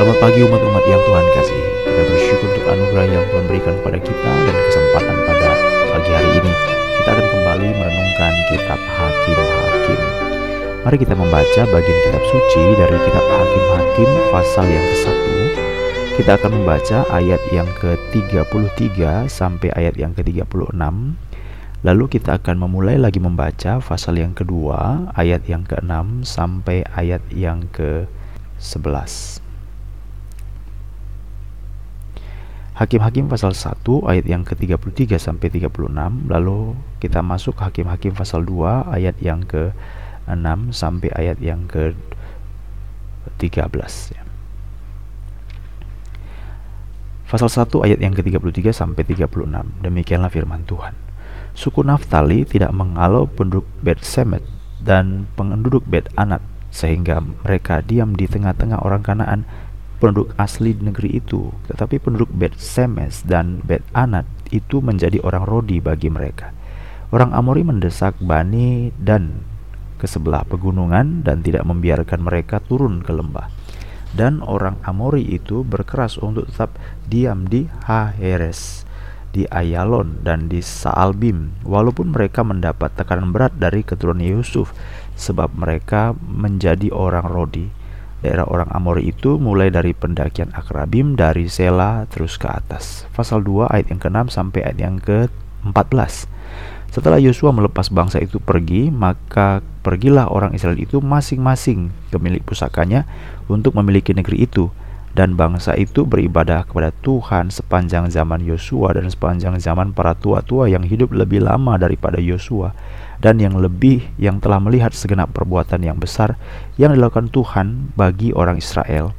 Selamat pagi umat-umat yang Tuhan kasih. Kita bersyukur untuk anugerah yang Tuhan berikan kepada kita dan kesempatan pada pagi hari ini. Kita akan kembali merenungkan kitab Hakim-Hakim. Mari kita membaca bagian kitab suci dari kitab Hakim-Hakim pasal yang ke-1. Kita akan membaca ayat yang ke-33 sampai ayat yang ke-36. Lalu kita akan memulai lagi membaca pasal yang kedua, ayat yang ke-6 sampai ayat yang ke-11. Hakim-hakim pasal 1 ayat yang ke-33 sampai 36 lalu kita masuk Hakim-hakim pasal 2 ayat yang ke-6 sampai ayat yang ke-13 ya. Pasal 1 ayat yang ke-33 sampai 36 demikianlah firman Tuhan. Suku Naftali tidak mengalau penduduk Bet Semet dan penduduk Bet Anat sehingga mereka diam di tengah-tengah orang Kanaan penduduk asli negeri itu, tetapi penduduk Bet Semes dan Bet Anat itu menjadi orang Rodi bagi mereka. Orang Amori mendesak Bani dan ke sebelah pegunungan dan tidak membiarkan mereka turun ke lembah. Dan orang Amori itu berkeras untuk tetap diam di Haheres, di Ayalon dan di Saalbim, walaupun mereka mendapat tekanan berat dari keturunan Yusuf, sebab mereka menjadi orang Rodi daerah orang Amori itu mulai dari pendakian Akrabim dari Sela terus ke atas. Pasal 2 ayat yang ke-6 sampai ayat yang ke-14. Setelah Yosua melepas bangsa itu pergi, maka pergilah orang Israel itu masing-masing ke milik pusakanya untuk memiliki negeri itu. Dan bangsa itu beribadah kepada Tuhan sepanjang zaman Yosua dan sepanjang zaman para tua-tua yang hidup lebih lama daripada Yosua dan yang lebih yang telah melihat segenap perbuatan yang besar yang dilakukan Tuhan bagi orang Israel.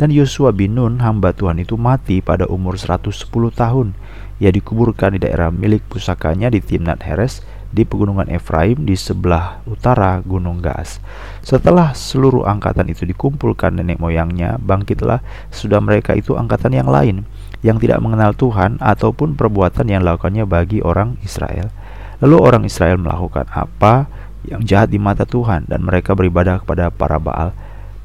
Dan Yosua bin Nun hamba Tuhan itu mati pada umur 110 tahun. Ia dikuburkan di daerah milik pusakanya di Timnat Heres di pegunungan Efraim di sebelah utara Gunung Gaas. Setelah seluruh angkatan itu dikumpulkan nenek moyangnya, bangkitlah sudah mereka itu angkatan yang lain yang tidak mengenal Tuhan ataupun perbuatan yang dilakukannya bagi orang Israel. Lalu orang Israel melakukan apa yang jahat di mata Tuhan dan mereka beribadah kepada para Baal.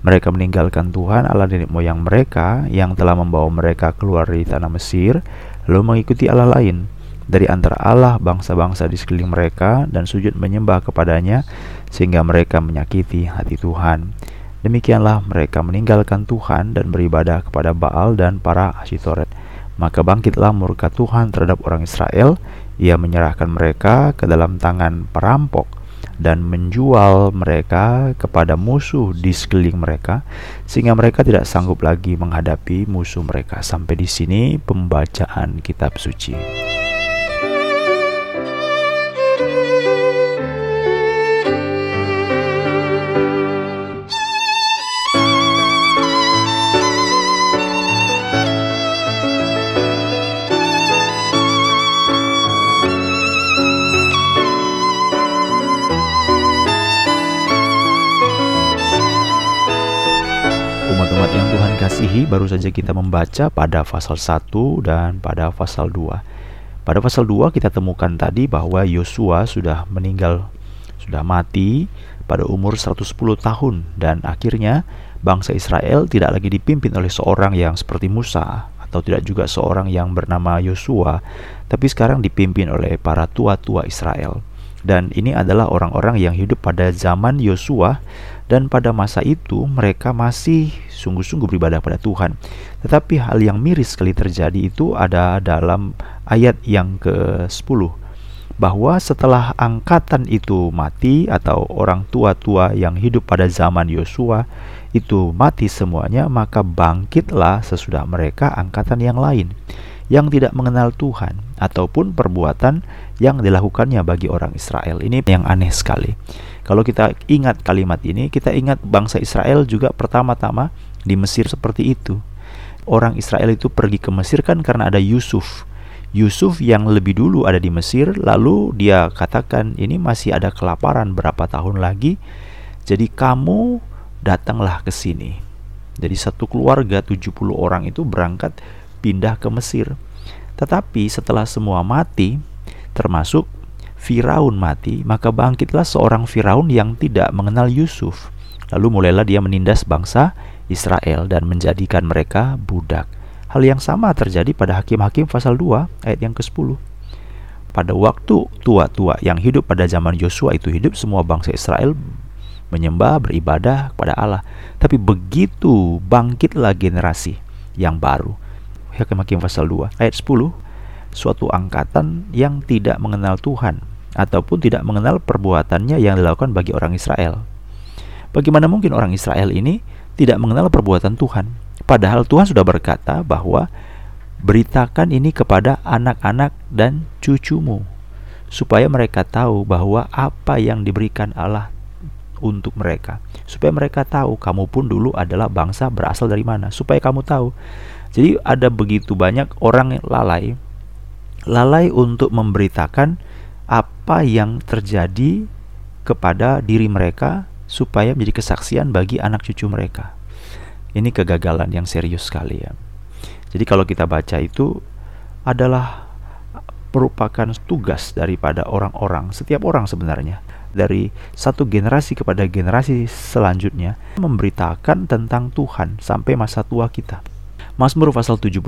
Mereka meninggalkan Tuhan Allah nenek moyang mereka yang telah membawa mereka keluar dari tanah Mesir, lalu mengikuti Allah lain dari antara Allah bangsa-bangsa di sekeliling mereka dan sujud menyembah kepadanya sehingga mereka menyakiti hati Tuhan. Demikianlah mereka meninggalkan Tuhan dan beribadah kepada Baal dan para Asyitoret. Maka bangkitlah murka Tuhan terhadap orang Israel ia menyerahkan mereka ke dalam tangan perampok dan menjual mereka kepada musuh di sekeliling mereka sehingga mereka tidak sanggup lagi menghadapi musuh mereka. Sampai di sini pembacaan kitab suci. Yang Tuhan kasihi, baru saja kita membaca pada pasal 1 dan pada pasal 2. Pada pasal 2 kita temukan tadi bahwa Yosua sudah meninggal, sudah mati pada umur 110 tahun dan akhirnya bangsa Israel tidak lagi dipimpin oleh seorang yang seperti Musa atau tidak juga seorang yang bernama Yosua, tapi sekarang dipimpin oleh para tua-tua Israel. Dan ini adalah orang-orang yang hidup pada zaman Yosua. Dan pada masa itu mereka masih sungguh-sungguh beribadah pada Tuhan. Tetapi hal yang miris sekali terjadi itu ada dalam ayat yang ke-10 bahwa setelah angkatan itu mati atau orang tua-tua yang hidup pada zaman Yosua itu mati semuanya maka bangkitlah sesudah mereka angkatan yang lain yang tidak mengenal Tuhan ataupun perbuatan yang dilakukannya bagi orang Israel. Ini yang aneh sekali. Kalau kita ingat kalimat ini, kita ingat bangsa Israel juga pertama-tama di Mesir seperti itu. Orang Israel itu pergi ke Mesir kan karena ada Yusuf. Yusuf yang lebih dulu ada di Mesir, lalu dia katakan ini masih ada kelaparan berapa tahun lagi. Jadi kamu datanglah ke sini. Jadi satu keluarga 70 orang itu berangkat pindah ke Mesir. Tetapi setelah semua mati, termasuk Firaun mati, maka bangkitlah seorang Firaun yang tidak mengenal Yusuf. Lalu mulailah dia menindas bangsa Israel dan menjadikan mereka budak. Hal yang sama terjadi pada Hakim-Hakim pasal 2 ayat yang ke-10. Pada waktu tua-tua yang hidup pada zaman Yosua itu hidup, semua bangsa Israel menyembah, beribadah kepada Allah. Tapi begitu bangkitlah generasi yang baru. Hakim-Hakim pasal 2 ayat 10, suatu angkatan yang tidak mengenal Tuhan ataupun tidak mengenal perbuatannya yang dilakukan bagi orang Israel. Bagaimana mungkin orang Israel ini tidak mengenal perbuatan Tuhan? Padahal Tuhan sudah berkata bahwa beritakan ini kepada anak-anak dan cucumu supaya mereka tahu bahwa apa yang diberikan Allah untuk mereka supaya mereka tahu kamu pun dulu adalah bangsa berasal dari mana supaya kamu tahu jadi ada begitu banyak orang lalai lalai untuk memberitakan apa yang terjadi kepada diri mereka supaya menjadi kesaksian bagi anak cucu mereka. Ini kegagalan yang serius sekali ya. Jadi kalau kita baca itu adalah merupakan tugas daripada orang-orang, setiap orang sebenarnya dari satu generasi kepada generasi selanjutnya memberitakan tentang Tuhan sampai masa tua kita. Mazmur pasal 71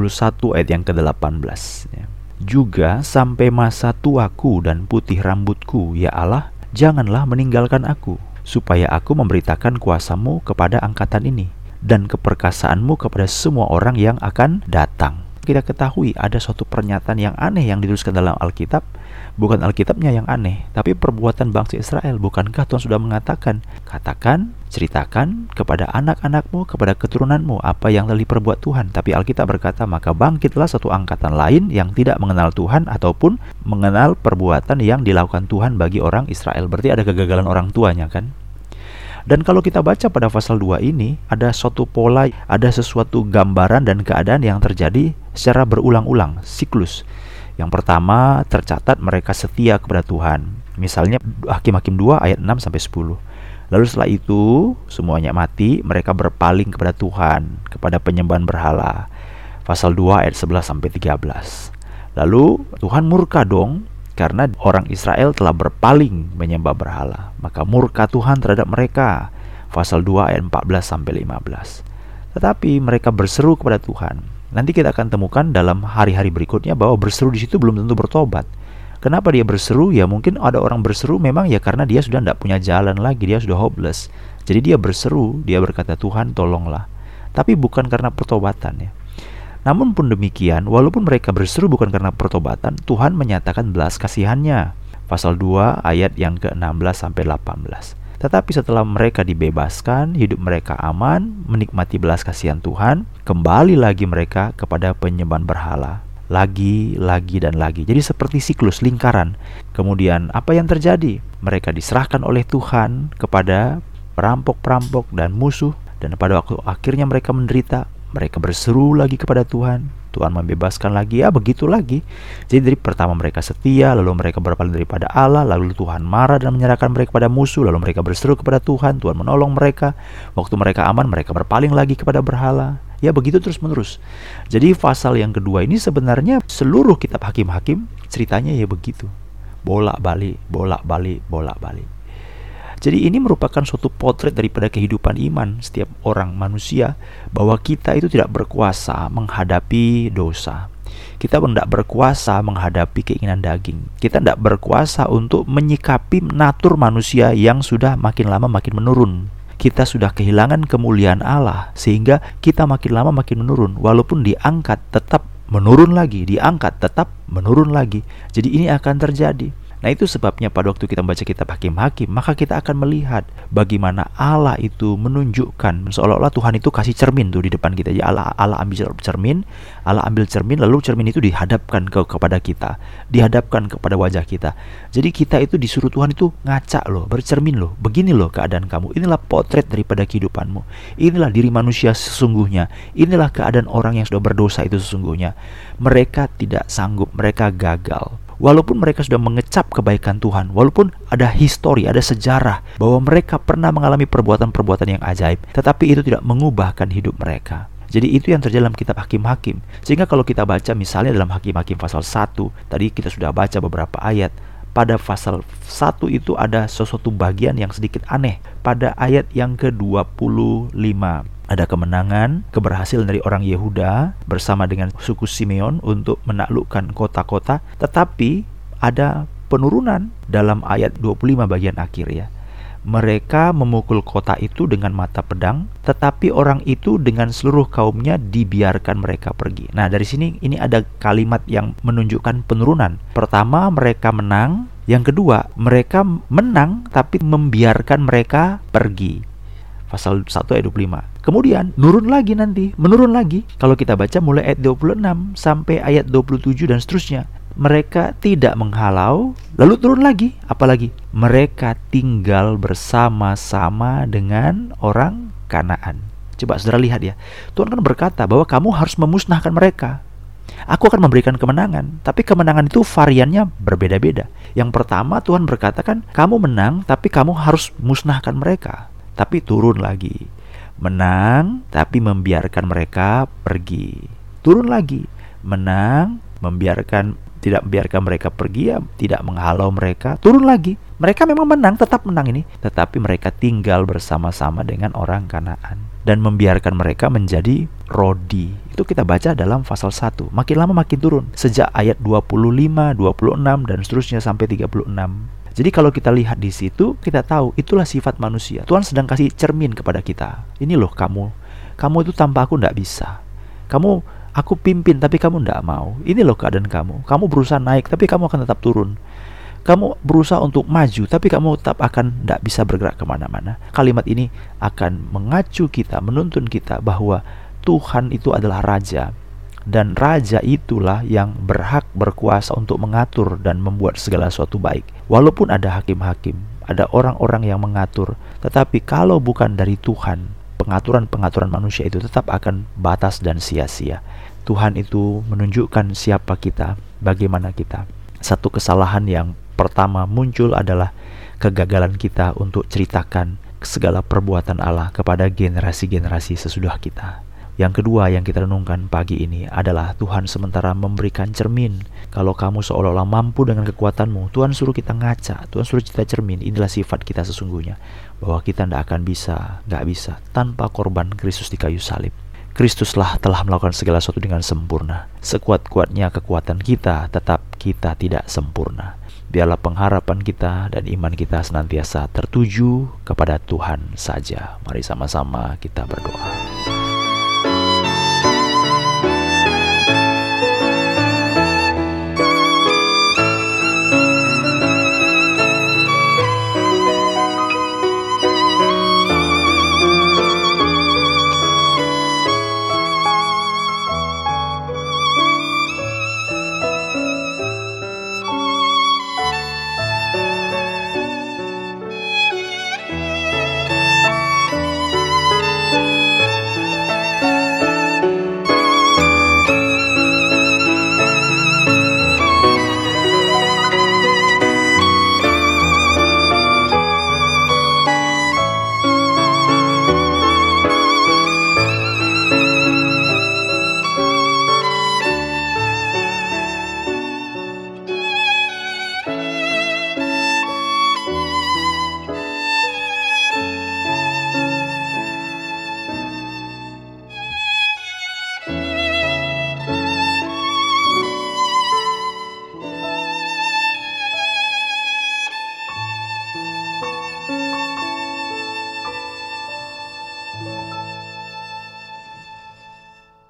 ayat yang ke-18 ya juga sampai masa tuaku dan putih rambutku, ya Allah, janganlah meninggalkan aku, supaya aku memberitakan kuasamu kepada angkatan ini, dan keperkasaanmu kepada semua orang yang akan datang. Kita ketahui ada suatu pernyataan yang aneh yang dituliskan dalam Alkitab, Bukan Alkitabnya yang aneh, tapi perbuatan bangsa Israel. Bukankah Tuhan sudah mengatakan, katakan, ceritakan kepada anak-anakmu, kepada keturunanmu apa yang telah diperbuat Tuhan. Tapi Alkitab berkata, maka bangkitlah satu angkatan lain yang tidak mengenal Tuhan ataupun mengenal perbuatan yang dilakukan Tuhan bagi orang Israel. Berarti ada kegagalan orang tuanya kan? Dan kalau kita baca pada pasal 2 ini, ada suatu pola, ada sesuatu gambaran dan keadaan yang terjadi secara berulang-ulang, siklus. Yang pertama, tercatat mereka setia kepada Tuhan. Misalnya Hakim-hakim 2 ayat 6 sampai 10. Lalu setelah itu semuanya mati, mereka berpaling kepada Tuhan, kepada penyembahan berhala. Pasal 2 ayat 11 sampai 13. Lalu Tuhan murka dong karena orang Israel telah berpaling menyembah berhala. Maka murka Tuhan terhadap mereka. Pasal 2 ayat 14 sampai 15. Tetapi mereka berseru kepada Tuhan, Nanti kita akan temukan dalam hari-hari berikutnya bahwa berseru di situ belum tentu bertobat. Kenapa dia berseru? Ya mungkin ada orang berseru memang ya karena dia sudah tidak punya jalan lagi, dia sudah hopeless. Jadi dia berseru, dia berkata Tuhan tolonglah. Tapi bukan karena pertobatan ya. Namun pun demikian, walaupun mereka berseru bukan karena pertobatan, Tuhan menyatakan belas kasihannya. Pasal 2 ayat yang ke-16 sampai 18. Tetapi setelah mereka dibebaskan, hidup mereka aman, menikmati belas kasihan Tuhan, kembali lagi mereka kepada penyembahan berhala. Lagi, lagi, dan lagi. Jadi seperti siklus lingkaran. Kemudian apa yang terjadi? Mereka diserahkan oleh Tuhan kepada perampok-perampok dan musuh. Dan pada waktu akhirnya mereka menderita, mereka berseru lagi kepada Tuhan. Tuhan membebaskan lagi ya begitu lagi jadi dari pertama mereka setia lalu mereka berpaling daripada Allah lalu Tuhan marah dan menyerahkan mereka kepada musuh lalu mereka berseru kepada Tuhan Tuhan menolong mereka waktu mereka aman mereka berpaling lagi kepada berhala ya begitu terus menerus jadi pasal yang kedua ini sebenarnya seluruh kitab hakim-hakim ceritanya ya begitu bolak balik bolak balik bolak balik jadi ini merupakan suatu potret daripada kehidupan iman setiap orang manusia bahwa kita itu tidak berkuasa menghadapi dosa. Kita tidak berkuasa menghadapi keinginan daging. Kita tidak berkuasa untuk menyikapi natur manusia yang sudah makin lama makin menurun. Kita sudah kehilangan kemuliaan Allah sehingga kita makin lama makin menurun. Walaupun diangkat tetap menurun lagi, diangkat tetap menurun lagi. Jadi ini akan terjadi. Nah itu sebabnya pada waktu kita membaca kitab Hakim-Hakim Maka kita akan melihat bagaimana Allah itu menunjukkan Seolah-olah Tuhan itu kasih cermin tuh di depan kita. Jadi Allah, Allah ambil cermin Allah ambil cermin lalu cermin itu dihadapkan ke, kepada kita Dihadapkan kepada wajah kita. Jadi kita itu disuruh Tuhan itu ngaca loh Bercermin loh Begini loh keadaan kamu. Inilah potret daripada kehidupanmu. Inilah diri manusia sesungguhnya. Inilah keadaan orang yang sudah berdosa itu sesungguhnya. Mereka tidak sanggup Mereka gagal walaupun mereka sudah mengecap kebaikan Tuhan, walaupun ada histori, ada sejarah bahwa mereka pernah mengalami perbuatan-perbuatan yang ajaib, tetapi itu tidak mengubahkan hidup mereka. Jadi itu yang terjadi dalam kitab Hakim-Hakim. Sehingga kalau kita baca misalnya dalam Hakim-Hakim pasal 1, tadi kita sudah baca beberapa ayat. Pada pasal 1 itu ada sesuatu bagian yang sedikit aneh. Pada ayat yang ke-25. Ada kemenangan, keberhasilan dari orang Yehuda bersama dengan suku Simeon untuk menaklukkan kota-kota, tetapi ada penurunan dalam ayat 25 bagian akhir ya. Mereka memukul kota itu dengan mata pedang, tetapi orang itu dengan seluruh kaumnya dibiarkan mereka pergi. Nah, dari sini ini ada kalimat yang menunjukkan penurunan. Pertama, mereka menang. Yang kedua, mereka menang tapi membiarkan mereka pergi pasal 1 ayat 25. Kemudian nurun lagi nanti, menurun lagi. Kalau kita baca mulai ayat 26 sampai ayat 27 dan seterusnya. Mereka tidak menghalau, lalu turun lagi. Apalagi mereka tinggal bersama-sama dengan orang Kanaan. Coba saudara lihat ya. Tuhan kan berkata bahwa kamu harus memusnahkan mereka. Aku akan memberikan kemenangan, tapi kemenangan itu variannya berbeda-beda. Yang pertama Tuhan berkata kan, kamu menang, tapi kamu harus musnahkan mereka tapi turun lagi. Menang, tapi membiarkan mereka pergi. Turun lagi. Menang, membiarkan tidak membiarkan mereka pergi ya, tidak menghalau mereka. Turun lagi. Mereka memang menang, tetap menang ini, tetapi mereka tinggal bersama-sama dengan orang Kanaan dan membiarkan mereka menjadi rodi. Itu kita baca dalam pasal 1. Makin lama makin turun. Sejak ayat 25, 26 dan seterusnya sampai 36. Jadi kalau kita lihat di situ, kita tahu itulah sifat manusia. Tuhan sedang kasih cermin kepada kita. Ini loh kamu. Kamu itu tanpa aku tidak bisa. Kamu, aku pimpin tapi kamu tidak mau. Ini loh keadaan kamu. Kamu berusaha naik tapi kamu akan tetap turun. Kamu berusaha untuk maju tapi kamu tetap akan tidak bisa bergerak ke mana-mana. Kalimat ini akan mengacu kita, menuntun kita bahwa Tuhan itu adalah Raja dan raja itulah yang berhak berkuasa untuk mengatur dan membuat segala sesuatu baik. Walaupun ada hakim-hakim, ada orang-orang yang mengatur, tetapi kalau bukan dari Tuhan, pengaturan-pengaturan manusia itu tetap akan batas dan sia-sia. Tuhan itu menunjukkan siapa kita, bagaimana kita. Satu kesalahan yang pertama muncul adalah kegagalan kita untuk ceritakan segala perbuatan Allah kepada generasi-generasi sesudah kita. Yang kedua yang kita renungkan pagi ini adalah Tuhan sementara memberikan cermin. Kalau kamu seolah-olah mampu dengan kekuatanmu, Tuhan suruh kita ngaca, Tuhan suruh kita cermin. Inilah sifat kita sesungguhnya. Bahwa kita tidak akan bisa, nggak bisa, tanpa korban Kristus di kayu salib. Kristuslah telah melakukan segala sesuatu dengan sempurna. Sekuat-kuatnya kekuatan kita, tetap kita tidak sempurna. Biarlah pengharapan kita dan iman kita senantiasa tertuju kepada Tuhan saja. Mari sama-sama kita berdoa.